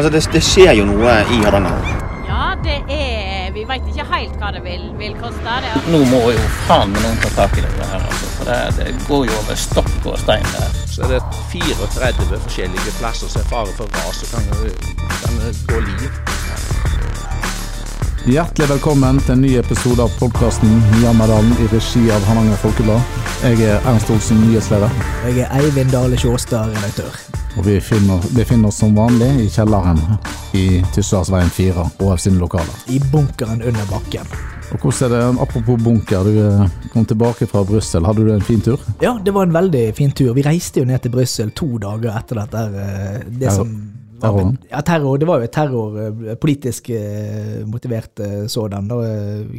Altså, det, det skjer jo noe i Hardanger. Ja, det er Vi veit ikke helt hva det vil, vil koste. Det. Nå må jo faen meg noen ta tak i det her, altså. For det, det går jo over stokk og stein der. Så er det 34 forskjellige plasser som er fare for ras og kan, kan gå liv. Hjertelig velkommen til en ny episode av podkasten Jammerdalen i regi av Hardanger Folkeblad. Jeg er Ernst Olsen, nyhetsleder. Jeg er Eivind Dale Sjåstad, redaktør. Og vi finner, befinner oss som vanlig i kjelleren i Tysværsveien 4, HF sine lokaler. I bunkeren under bakken. Og hvordan er det, Apropos bunker, du eh, kom tilbake fra Brussel. Hadde du en fin tur? Ja, det var en veldig fin tur. Vi reiste jo ned til Brussel to dager etter dette. eh, Det som terroren? Ja, terror. Det var jo et terror, eh, politisk eh, motivert eh, sådan,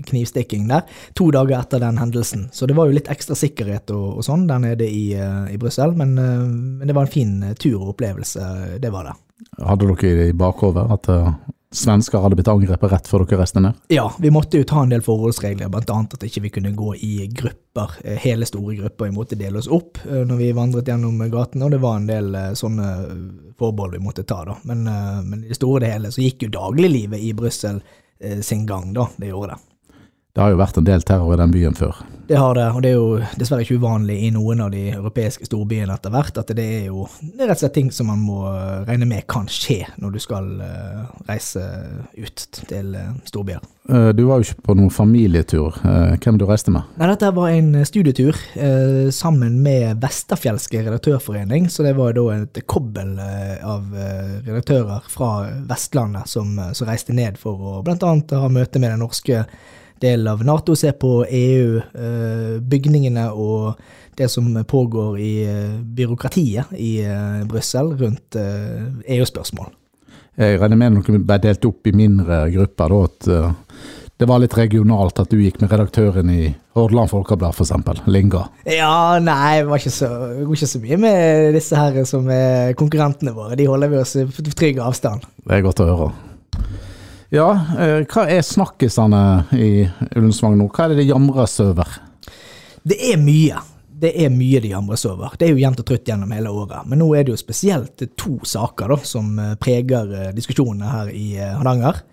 knivstikking der. To dager etter den hendelsen. Så det var jo litt ekstra sikkerhet og, og sånn der nede i, i Brussel. Men, men det var en fin tur og opplevelse, det var det. Hadde dere i bakhodet at svensker hadde blitt angrepet rett før dere reiste ned? Ja, vi måtte jo ta en del forholdsregler, annet at ikke vi kunne gå i grupper, eh, hele store grupper, vi måtte dele oss opp eh, når vi vandret gjennom gatene, og det var en del eh, sånne forbehold vi måtte ta da. Men, men i det store og hele så gikk jo dagliglivet i Brussel sin gang da, det gjorde det. Det har jo vært en del terror i den byen før. Det har det, og det er jo dessverre ikke uvanlig i noen av de europeiske storbyene etter hvert, at det er jo det er rett og slett ting som man må eh, regne med kan skje når du skal eh, reise ut til eh, storbyer. Du var jo ikke på noen familietur. Hvem du reiste med? Nei, dette var en studietur sammen med Vesterfjelske redaktørforening, så det var da et kobbel av redaktører fra Vestlandet som, som reiste ned for å annet ha møte med den norske delen av Nato, se på EU, eh, bygningene og det som pågår i eh, byråkratiet i eh, Brussel rundt EU-spørsmål. Jeg regner med dere ble delt opp i mindre grupper. Da, at det var litt regionalt at du gikk med redaktøren i Hordaland Folkeblad f.eks., Linga. Ja, nei, det var ikke går ikke så mye med disse her som er konkurrentene våre. De holder vi oss på trygg avstand. Det er godt å høre. Ja, eh, hva er snakkisene i Ullensvang nå? Hva er det det jamres over? Det er mye. Det er mye de jamres over. Det er jo jevnt og trutt gjennom hele året. Men nå er det jo spesielt to saker da, som eh, preger eh, diskusjonene her i Hardanger.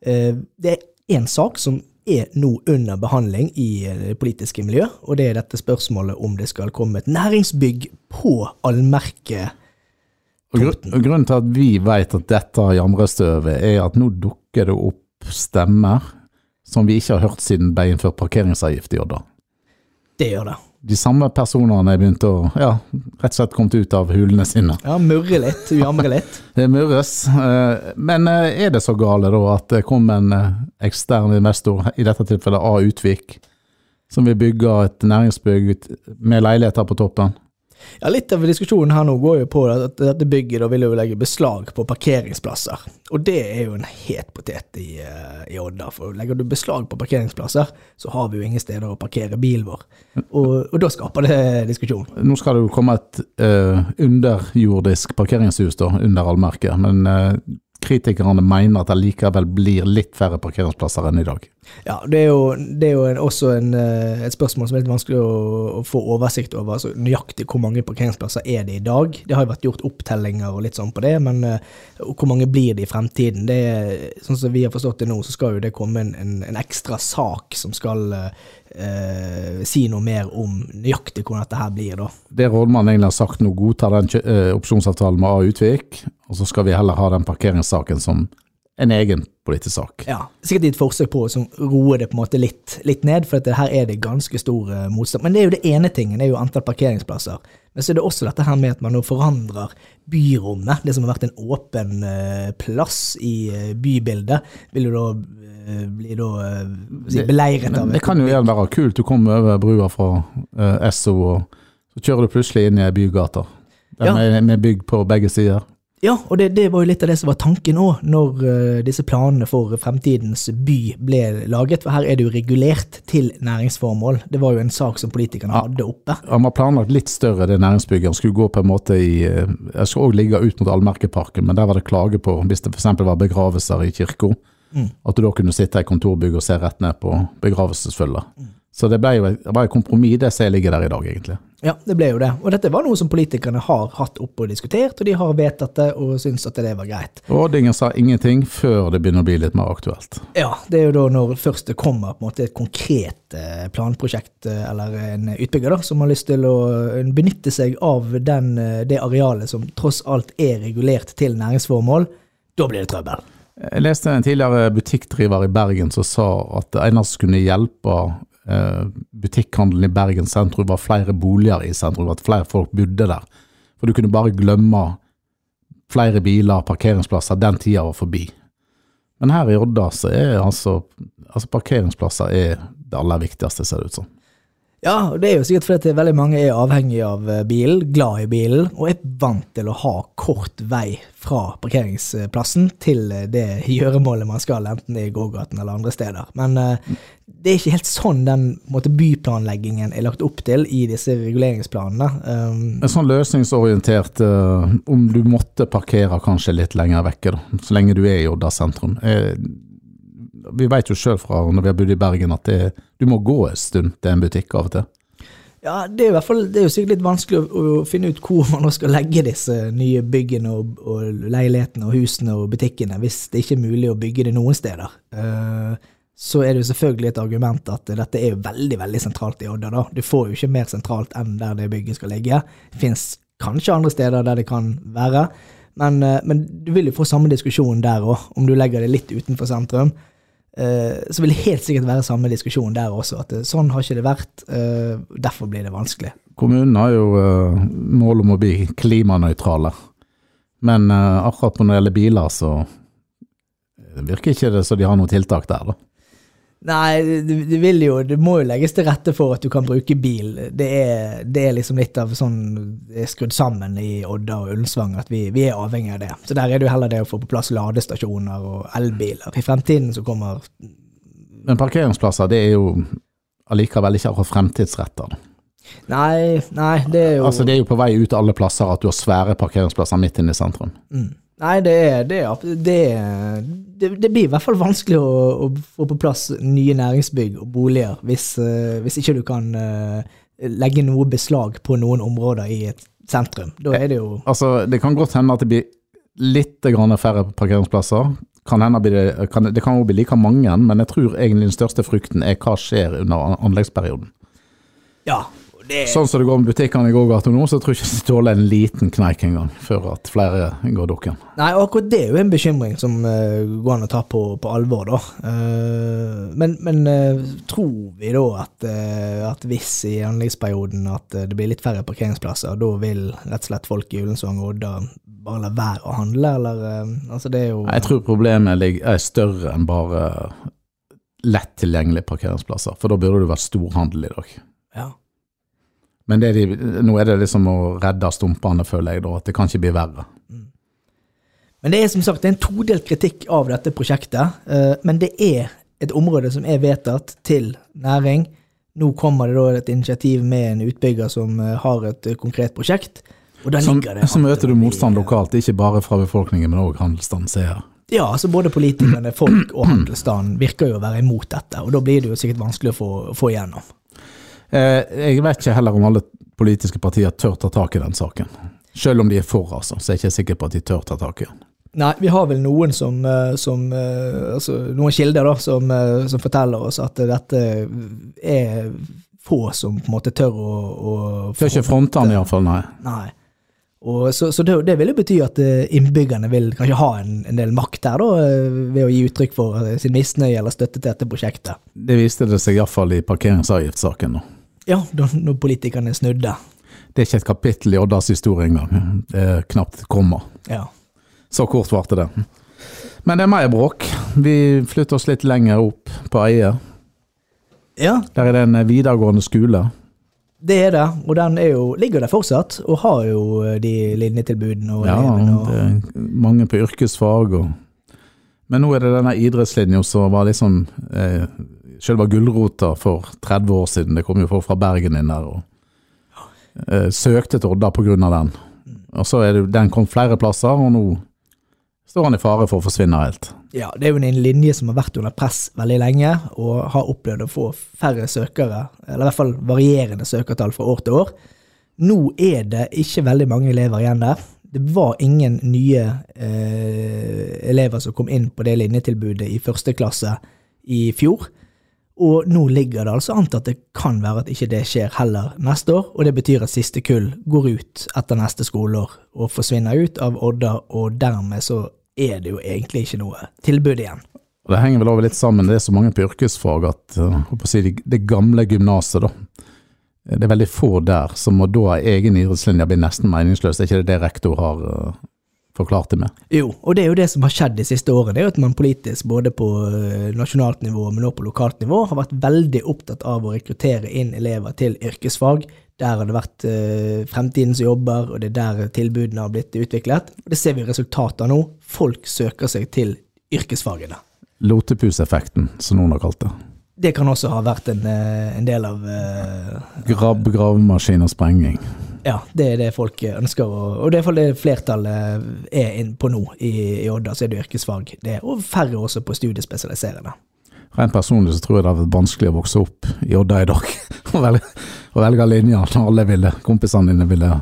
Det er én sak som er nå under behandling i det politiske miljø, og det er dette spørsmålet om det skal komme et næringsbygg på allmerket Og gru- og grunnen til at vi vet at dette jamrestøvet, er at nå dukker det opp stemmer som vi ikke har hørt siden ble innført parkeringsavgift i Odda. Det gjør det. De samme personene er begynt å ja, rett og slett kommet ut av hulene sine. Ja, murre litt, jamre litt. Det murres. eh, Men eh, er det så gale da at det kom en eh, ekstern investor, i dette tilfellet A. Utvik, som vil bygge et næringsbygg med leiligheter på toppen? Ja, Litt av diskusjonen her nå går jo på at dette bygget vil jo legge beslag på parkeringsplasser. Og det er jo en het potet i, eh, i Odda. For legger du beslag på parkeringsplasser, så har vi jo ingen steder å parkere bilen vår. Og, og da skaper det diskusjon. Nå skal det jo komme et uh, underjordisk parkeringshus da, under allmerket, men eh, kritikerne mener at det likevel blir litt færre parkeringsplasser enn i dag. Ja, Det er jo, det er jo en, også en, eh, et spørsmål som er litt vanskelig å, å få oversikt over. altså Nøyaktig hvor mange parkeringsplasser er det i dag? Det har jo vært gjort opptellinger og litt sånn på det, men eh, hvor mange blir det i fremtiden? Det er, sånn som vi har forstått det nå, så skal jo det komme en, en, en ekstra sak som skal eh, si noe mer om nøyaktig hvordan dette her blir, da. Det rådmannen egentlig har sagt nå, godtar den eh, opsjonsavtalen med A. Utvik, og så skal vi heller ha den parkeringssaken som en egen politisk sak. Ja, Sikkert i et forsøk på å sånn, roe det på en måte litt, litt ned, for her er det ganske stor uh, motstand. Men det er jo det ene tingen, det er jo antall parkeringsplasser. Men så er det også dette her med at man nå forandrer byrommet. Det som har vært en åpen uh, plass i uh, bybildet, vil jo da bli da si, beleiret av Men det kan jo igjen være kult. Du kommer over brua fra Esso, og så kjører du plutselig inn i ei bygate. Ja. med, med bygg på begge sider. Ja, og det, det var jo litt av det som var tanken òg, når uh, disse planene for fremtidens by ble laget. For her er det jo regulert til næringsformål. Det var jo en sak som politikerne Ja. hadde oppe. Han var planlagt litt større, det næringsbygget. Han skulle gå på en måte i eh, Jeg skulle òg ligge ut mot Allmerkeparken, men der var det klage på hvis det f.eks. var begravelser i kirka. Mm. At du da kunne sitte i kontorbygget og se rett ned på begravelsesfølget. Så det ble jo et, det et kompromiss, det som ligger der i dag, egentlig. Ja, det ble jo det. Og dette var noe som politikerne har hatt oppe og diskutert, og de har vedtatt det og syns at det var greit. Og Dinger sa ingenting før det begynner å bli litt mer aktuelt. Ja, det er jo da når først det kommer på en måte et konkret eh, planprosjekt eh, eller en utbygger da, som har lyst til å eh, benytte seg av den, det arealet som tross alt er regulert til næringsformål, da blir det trøbbel. Jeg leste en tidligere butikkdriver i Bergen som sa at det eneste som kunne hjelpe butikkhandelen i Bergen sentrum, var flere boliger i sentrum, at flere folk bodde der. For du kunne bare glemme flere biler, parkeringsplasser, den tida var forbi. Men her i Odda så er altså, altså parkeringsplasser er det aller viktigste, ser det ut som. Ja, og det er jo sikkert fordi at veldig mange er avhengig av eh, bilen, glad i bilen, og er vant til å ha kort vei fra parkeringsplassen til eh, det gjøremålet man skal, enten det er i gågaten eller andre steder. Men uh, det er ikke helt sånn den måte, byplanleggingen er lagt opp til i disse reguleringsplanene. Um, En sånn løsningsorientert uh, Om du måtte parkere kanskje litt lenger vekke, da, så lenge du er i Odda sentrum. Eh, vi vet jo sjøl fra når vi har bodd i Bergen at det, du må gå en stund til en butikk av og til. Ja, det er, fall, det er jo sikkert litt vanskelig å, å finne ut hvor man skal legge disse nye byggene og, og leilighetene og husene og butikkene, hvis det ikke er mulig å bygge det noen steder. Uh, så er det jo selvfølgelig et argument at dette er veldig veldig sentralt i Odda. da. Du får jo ikke mer sentralt enn der det bygget skal ligge. Det fins kanskje andre steder der det kan være, men, uh, men du vil jo få samme diskusjon der òg, om du legger det litt utenfor sentrum. Eh, så vil det helt sikkert være samme diskusjon der også, at eh, sånn har ikke det vært. eh, Derfor blir det vanskelig. Kommunen har jo mål om å bli klimanøytrale, men akkurat når det gjelder biler, så virker ikke det som de har noen tiltak der, da. Nei, det, vil jo Det må jo legges til rette for at du kan bruke bil. Det er, det er liksom litt av sånn Det er skrudd sammen i Odda og Ullensvang at vi, vi er avhengig av det. Så der er det jo heller det å få på plass ladestasjoner og elbiler. I fremtiden så kommer Men parkeringsplasser, det er jo allikevel ikke akkurat fremtidsretter. Nei, nei, det er jo Altså, det er jo på vei ut alle plasser at du har svære parkeringsplasser midt inne i sentrum. mm. Nei, det er det, er- det, det, det blir i hvert fall vanskelig å, å få på plass nye næringsbygg og boliger hvis, eh, hvis ikke du kan eh, legge noe beslag på noen områder i et sentrum. Da er det jo Altså, det kan godt hende at det blir litt grann færre parkeringsplasser. Kan hende det, kan, det kan jo bli like mange, men jeg tror egentlig den største frykten er hva skjer under anleggsperioden. Ja. Det, Sånn som det går med butikkene i gågata nå, så tror jeg ikke de tåler en liten kneik engang, før at flere går dukken. Nei, og akkurat det er jo en bekymring som uh, går an å ta på, på alvor, da. Uh, men men uh, tror vi da at, at hvis i anleggsperioden at det blir litt færre parkeringsplasser, da vil rett og slett folk i Ullensvang og Odda bare la være å handle, eller Altså, det er jo Jeg tror problemet er større enn bare lett tilgjengelige parkeringsplasser, for da burde det vært storhandel i dag. ja. Men det de, nå er det liksom å redde stumpene, føler jeg, da, at det kan ikke bli verre. Men det er som sagt en todelt kritikk av dette prosjektet. eh, Men det er et område som er vedtatt til næring. Nå kommer det da et initiativ med en utbygger som eh, har et eh, konkret prosjekt. Og Så, det så møter du motstand lokalt, ikke bare fra befolkningen, men òg handelsstanden, ser jeg. Ja, altså både politikerne, folk og handelsstanden virker jo å være imot dette, og da blir det jo sikkert vanskelig å få, få igjennom. Eh, jeg vet ikke heller om alle politiske partier tør ta tak i den saken. Selv om de er for, altså, så er jeg ikke sikker på at de tør ta tak i den. Nei, vi har vel noen som, eh, som eh, altså noen kilder da, som, som forteller oss at dette er få som på en måte tør å, å Tør ikke fronte den iallfall, nei. Nei. Og så, så det, det vil jo bety at innbyggerne vil kanskje ha en, en del makt her, da, ved å gi uttrykk for sin misnøye eller støtte til dette prosjektet. Det viste det seg iallfall i parkeringsavgiftssaken nå. Ja, når politikerne snudde. Det er ikke et kapittel i Oddas historie engang. Det er knapt et komma. Ja. Så kort varte det. Men det er mer bråk. Vi flytter oss litt lenger opp på Eie. ja, Der er det en videregående skole. det er det. Og den jo, ligger der fortsatt, og har jo eh, de linjetilbudene og Ja. Og, det er mange på yrkesfag og Men nå er det denne idrettslinja som var liksom eh, selve gulrota for 30 år siden. Det kom jo folk fra Bergen inn der og eh, søkte til Odda av den. Og så er det, Den kom flere plasser, og nå står han i fare for å forsvinne helt. Ja, det er jo en linje som har vært under press veldig lenge, og har opplevd å få færre søkere, eller i hvert fall varierende søkertall fra år til år. Nå er det ikke veldig mange elever igjen der. Det var ingen nye eh, elever som kom inn på det linjetilbudet i første klasse i fjor. Og nå ligger det altså an til at det kan være at ikke det skjer heller neste år, og det betyr at siste kull går ut etter neste skoleår og forsvinner ut av Odda, og dermed så er det jo egentlig ikke noe tilbud igjen. Det henger vel over litt sammen, det er så mange på yrkesfag at å si, det, det gamle gymnaset, da. Det er veldig få der som må da ha egen idrettslinje blir nesten meningsløst. Er ikke det det rektor har forklart det med? Jo, og det er jo det som har skjedd de siste årene. Det er jo at man politisk, både på eh, nasjonalt nivå, men også på lokalt nivå, har vært veldig opptatt av å rekruttere inn elever til yrkesfag. Der har det vært uh, fremtidens jobber, og det er der tilbudene har blitt utviklet. Og det ser vi resultatet av nå. Folk søker seg til yrkesfagene. Lotepuseffekten, som noen har kalt det. Det kan også ha vært en, eh, en del av uh, Grabb, gravemaskin og sprenging. Ja, det er det folk ønsker, og, det er det flertallet er på nå i, i Odda, så er det yrkesfag. Det og færre også på studiespesialiserende. Rent personlig så tror jeg det har vært vanskelig å vokse opp i Odda i dag. og velge, og velge linjer når alle ville, kompisene dine ville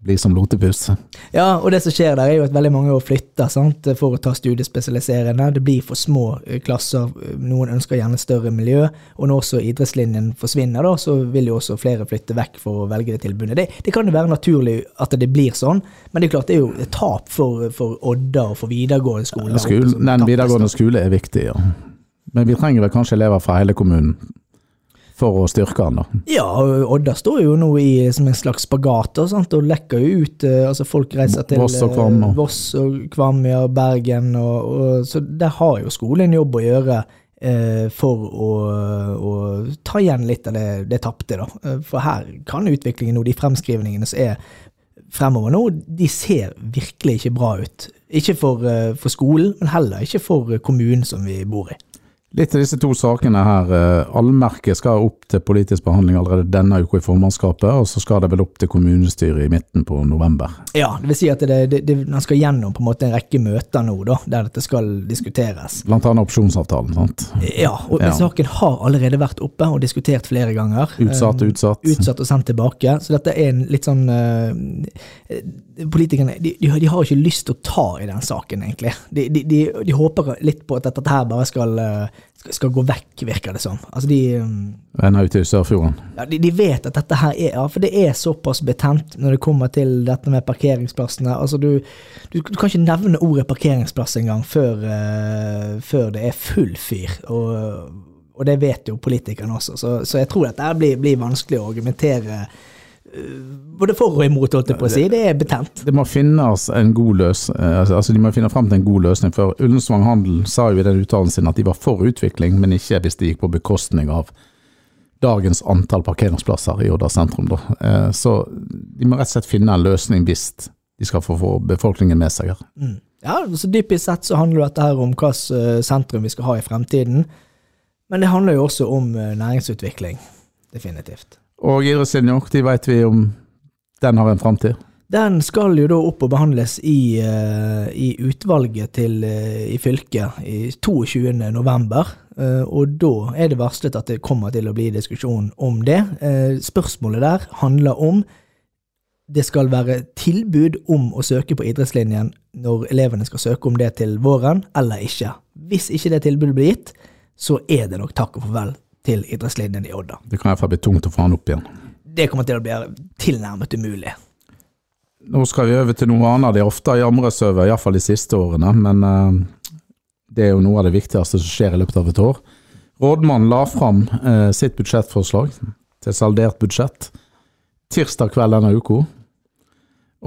bli som lotepus. Ja, og det som skjer der, er jo at veldig mange flytter sant, for å ta studiespesialiserende. Det blir for små eh, klasser, noen ønsker gjerne større miljø. Og når også idrettslinjen forsvinner, da, så vil jo også flere flytte vekk for å velge det tilbudet. Det, det kan jo være naturlig at det blir sånn, men det er klart det er jo et tap for, for Odda og for videregående skole. skole den videregående skole er viktig, ja. Men vi trenger vel kanskje elever fra hele kommunen for å styrke han da. Ja, Odda står jo nå i som en slags spagat og, sant, og lekker jo ut. Altså Folk reiser til Voss og Kvam. Og. Voss og Kvam, ja, Bergen. Og, og, så der har jo skolen en jobb å gjøre eh, for å, å, ta igjen litt av det, det tapte. da. For her kan utviklingen nå, de fremskrivningene som er fremover nå, de ser virkelig ikke bra ut. Ikke for, for skolen, men heller ikke for kommunen som vi bor i. Litt av disse to sakene her. Eh, allmerket skal opp til politisk behandling allerede denne uka i formannskapet, og så skal det vel opp til kommunestyret i midten på november. Ja, det vil si at det, det, det, man skal gjennom på en måte en rekke møter nå, da, der dette skal diskuteres. Blant annet opsjonsavtalen, sant? Ja, og ja. saken har allerede vært oppe og diskutert flere ganger. Utsatt, utsatt. Um, utsatt og sendt tilbake. Så dette er en litt sånn uh, Politikerne de, de, de, har ikke lyst til å ta i den saken, egentlig. De, de håper litt på at dette her bare skal uh, skal, skal, gå vekk, virker det som. Altså de Renner ut i Sørfjorden? Ja, de, de, vet at dette her er Ja, for det er såpass betent når det kommer til dette med parkeringsplassene. Altså du, du, du kan ikke nevne ordet parkeringsplass engang før, uh, før det er full fyr. Og, og det vet jo politikerne også, så, så jeg tror dette blir, blir vanskelig å argumentere både for og imot, holdt jeg på å si. Det er betent. Det må finnes en god løs, eh, altså, altså De må finne frem til en god løsning. For Ullensvang Handel sa jo i den uttalelsen sin at de var for utvikling, men ikke hvis det gikk på bekostning av dagens antall parkeringsplasser i Odda sentrum. Da. Eh, så de må rett og slett finne en løsning hvis de skal få, få befolkningen med seg her. Mm. Ja, så Dypisk sett så handler dette her om hvilket eh, sentrum vi skal ha i fremtiden. Men det handler jo også om næringsutvikling. Definitivt. Og idrettslinja, de vet vi om den har en framtid? Den skal jo da opp og behandles i, uh, i utvalget til, uh, i fylket i 22. november. Uh, og da er det varslet at det kommer til å bli diskusjon om det. spørsmålet der handler om det skal være tilbud om å søke på idrettslinjen når elevene skal søke om det til våren, eller ikke. Hvis ikke det tilbudet blir gitt, så er det nok takk og farvel til idrettslinjen i Odda. Det kan iallfall bli tungt å få han opp igjen. Det kommer til å bli tilnærmet umulig. Nå skal vi over til noe annet. Det er ofte jamres over, iallfall de siste årene. Men uh, det er jo noe av det viktigste som skjer i løpet av et år. Rådmannen la fram uh, sitt budsjettforslag til saldert budsjett tirsdag kveld denne uka.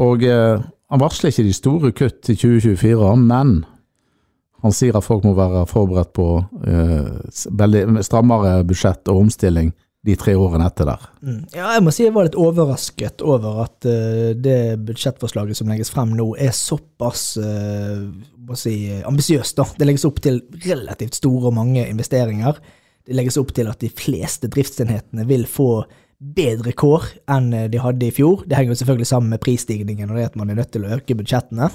Og uh, han varsler ikke de store kutt i 2024, men han sier at folk må være forberedt på veldig strammere budsjett og omstilling de tre årene etter der. Mm. Ja, jeg må si jeg var litt overrasket over at uh, det budsjettforslaget som legges frem nå, er såpass uh, si, ambisiøst. Det legges opp til relativt store og mange investeringer. Det legges opp til at de fleste driftsenhetene vil få bedre kår enn de hadde i fjor. Det henger jo selvfølgelig sammen med prisstigningen og det at man er nødt til å øke budsjettene.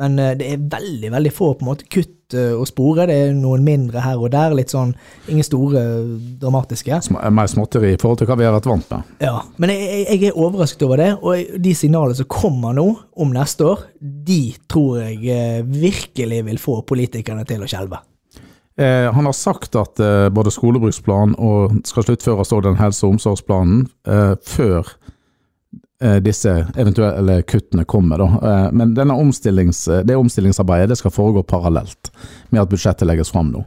Men eh, det er veldig veldig få på en måte kutt eh, å spore. Det er noen mindre her og der. litt sånn, Ingen store eh, dramatiske. Sm mer småtteri i forhold til hva vi har vært vant med. Ja, Men jeg, jeg- er overrasket over det. Og de signalene som kommer nå om neste år, de tror jeg virkelig vil få politikerne til å skjelve. Eh, han har sagt at eh, både skolebruksplan og skal sluttføres også den helse- og omsorgsplanen eh, før disse eventuelle kuttene kommer. Da. Eh, men eh, det omstillingsarbeidet det skal foregå parallelt med at budsjettet legges fram nå.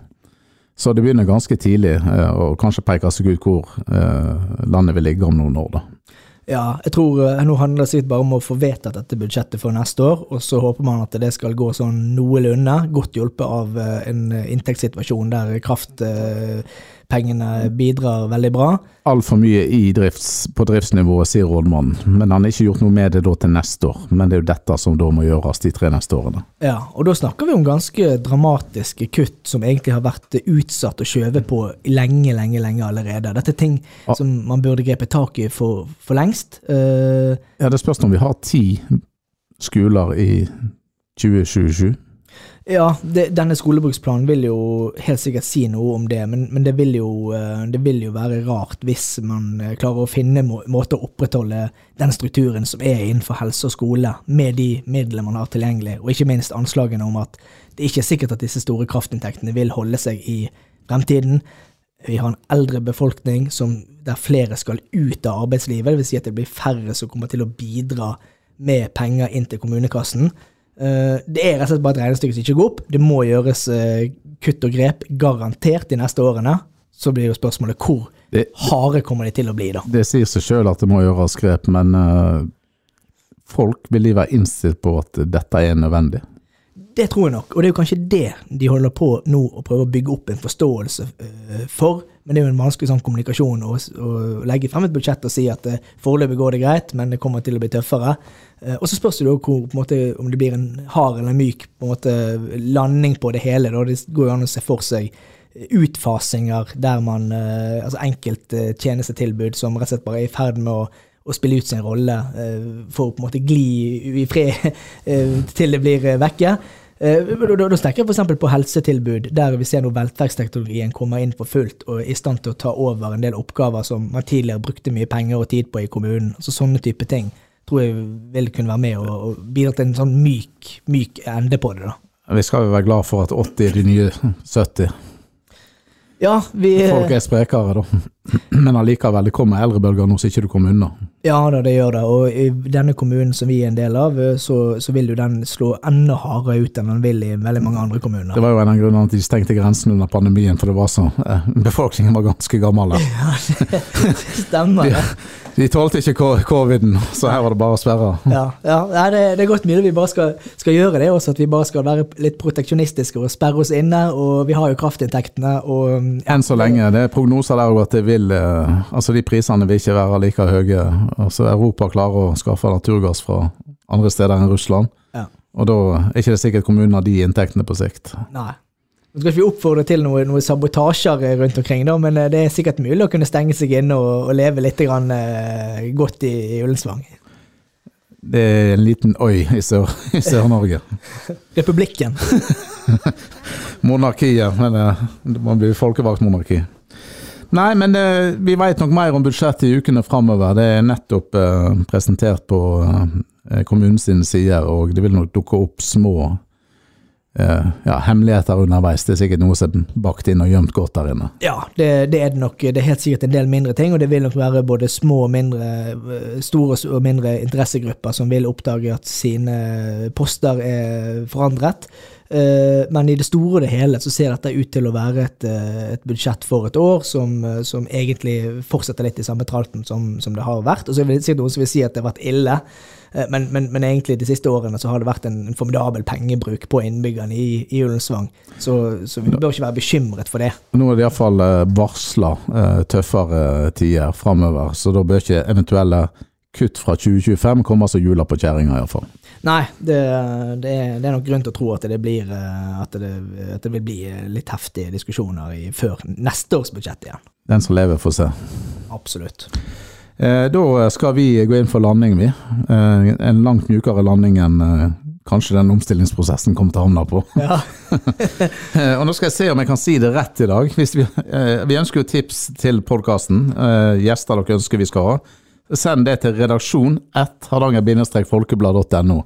Så det begynner ganske tidlig eh, å kanskje peke seg ut hvor eh, landet vil ligge om noen år. da. Ja, jeg tror eh, Nå handler det sikkert bare om å få vedtatt dette budsjettet for neste år, og så håper man at det skal gå sånn noenlunde, godt hjulpet av eh, en inntektssituasjon der kraftpengene bidrar veldig bra. Altfor mye i drifts, på driftsnivået, sier rådmannen. Men han har ikke gjort noe med det til neste år. Men det er jo dette som da må gjøres de tre neste årene. Ja, og da snakker vi om ganske dramatiske kutt som egentlig har vært utsatt og skjøvet på lenge, lenge, lenge allerede. Dette er ting Ja. som man burde grepet tak i for, for lengst. Uh, Ja, Det spørs om vi har ti skoler i 2027. Ja, det, denne skolebruksplanen vil jo helt sikkert si noe om det, men, men det, vil jo, eh, det vil jo være rart hvis man eh, klarer å finne må, måter å opprettholde den strukturen som er innenfor helse og skole, med de midlene man har tilgjengelig, og ikke minst anslagene om at det ikke er sikkert at disse store kraftinntektene vil holde seg i fremtiden. Vi har en eldre befolkning som, der flere skal ut av arbeidslivet, det vil si at det blir færre som kommer til å bidra med penger inn til kommunekassen. Eh, Det er rett og slett bare et regnestykke som ikke går opp. Det må gjøres eh, kutt og grep, garantert, de neste årene. Så blir jo spørsmålet hvor Det, harde kommer de til å bli, da. det sier seg sjøl at det må gjøres grep, men eh, folk vil de være innstilt på at dette er nødvendig. Det tror jeg nok, og det er jo kanskje det de holder på nå å prøve å bygge opp en forståelse for. Men det er jo en vanskelig sånn kommunikasjon å, å legge frem et budsjett og si at foreløpig går det greit, men det kommer til å bli tøffere. Eh, og så spørs det jo hvor, måte, om det blir en hard eller myk på måte, landing på det hele. Da. Det går jo an å se for seg utfasinger der man eh, Altså enkelte tjenestetilbud som rett og slett bare er i ferd med å, å spille ut sin rolle eh, for å på en måte gli i fred eh, til det blir eh, vekke. Eh, da, da snakker jeg f.eks. på helsetilbud, der vi ser når velferdsteknologien kommer inn for fullt og er i stand til å ta over en del oppgaver som man tidligere brukte mye penger og tid på i kommunen. Altså Sånne type ting tror jeg vil kunne være med og, og bidra til en sånn myk, myk ende på det. da. Vi skal jo være glad for at 80 er de nye 70. Ja, vi, Folk er sprekere, da. Men allikevel, det kommer eldrebølger nå så ikke du kommer unna. Ja da, det gjør det. Og i denne kommunen som vi er en del av, eh, så, så vil jo den slå enda hardere ut enn den vil i veldig mange andre kommuner. Det var jo en av grunnene til at de stengte grensen under pandemien, for det var så eh, Befolkningen var ganske gammel. der. Stemmer det. De tålte ikke coviden, så her var det bare å sperre. Ja, ja nei, det, det er godt mulig vi bare skal, skal gjøre det, også at vi bare skal være litt proteksjonistiske og sperre oss inne. Og vi har jo kraftinntektene og ja, Enn så lenge. Det er prognoser der òg at det vil eh, Altså de prisene vil ikke være like høye. Altså Europa klarer å skaffe naturgass fra andre steder enn Russland. Ja. Og da er ikke det sikkert kommunen har de inntektene på sikt. Nei. Nå skal ikke vi oppfordre til noe, noe sabotasjer rundt omkring, da, men eh, det er sikkert mulig å kunne stenge seg inne og, og leve litt grann, eh, godt i, i Ullensvang. Det er en liten øy i Sør-Norge. Sør-Norge. Republikken. Monarkiet, men eh, det må bli folkevalgt monarki. Nei, men det, vi vet nok mer om budsjettet i ukene framover. Det er nettopp eh, presentert på eh, kommunens sider, og det vil nok dukke opp små eh, ja, hemmeligheter underveis. Det er sikkert noe som er bakt inn og gjemt godt der inne. Ja, det, det er det nok. Det er helt sikkert en del mindre ting, og det vil nok være både små og mindre, eh, store og mindre interessegrupper som vil oppdage at sine poster er forandret. Eh, Men i det store og det hele så ser dette ut til å være et, eh, et budsjett for et år som, eh, som egentlig fortsetter litt i samme tralten som, som det har vært. Og så vil det sikkert noen som vil si at det har vært ille, men, men, men egentlig de siste årene så har det vært en, en formidabel pengebruk på innbyggerne i, i Ullensvang. Så, så vi bør ikke være bekymret for det. Nå er det iallfall varsla tøffere tider framover, så da bør ikke eventuelle kutt fra 2025 kommer som jula på kjerringa, iallfall. Nei, det, det, er, det er nok grunn til å tro at det, blir, eh, at det, at det vil bli litt heftige diskusjoner i, før neste års budsjett igjen. Den som lever, får se. Absolutt. Eh, Da skal vi gå inn for landing, vi. Eh, En langt mjukere landing enn eh, kanskje den omstillingsprosessen kommer til å havne på. Ja. Eh, Og nå skal jeg se om jeg kan si det rett i dag. Vi, eh, vi ønsker jo tips til podkasten. Gjester dere ønsker vi skal ha. Send det til redaksjon 1 hardanger-folkeblad.no.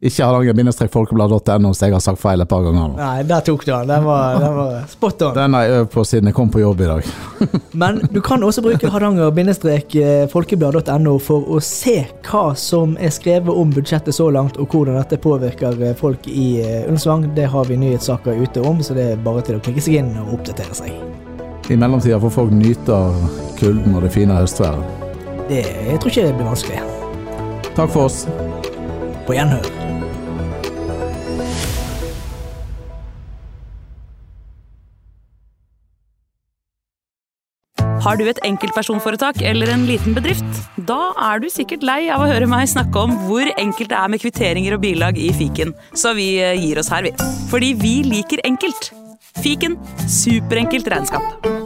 Ikke hardanger-folkeblad.no, som jeg har sagt feil et par ganger nå. Nei, der tok du den. Den var, den var spot on. Den har jeg øvd på siden jeg kom på jobb i dag. Men du kan også bruke hardanger-folkeblad.no for å se hva som er skrevet om budsjettet så langt, og hvordan dette påvirker eh, folk i eh, Ullensvang. Det har vi nyhetssaker ute om, så det er bare til å klikke seg inn og oppdatere seg. I mellomtida får folk nyte av kulden og det fine høstværet. Det, jeg tror ikke det blir vanskelig. Takk for oss. På gjenhør. Har du et enkeltpersonforetak eller en liten bedrift? Da er du sikkert lei av å høre meg snakke om hvor enkelt det er med kvitteringer og bilag i fiken, så vi eh, gir oss her, vi. Fordi vi liker enkelt. Fiken superenkelt regnskap.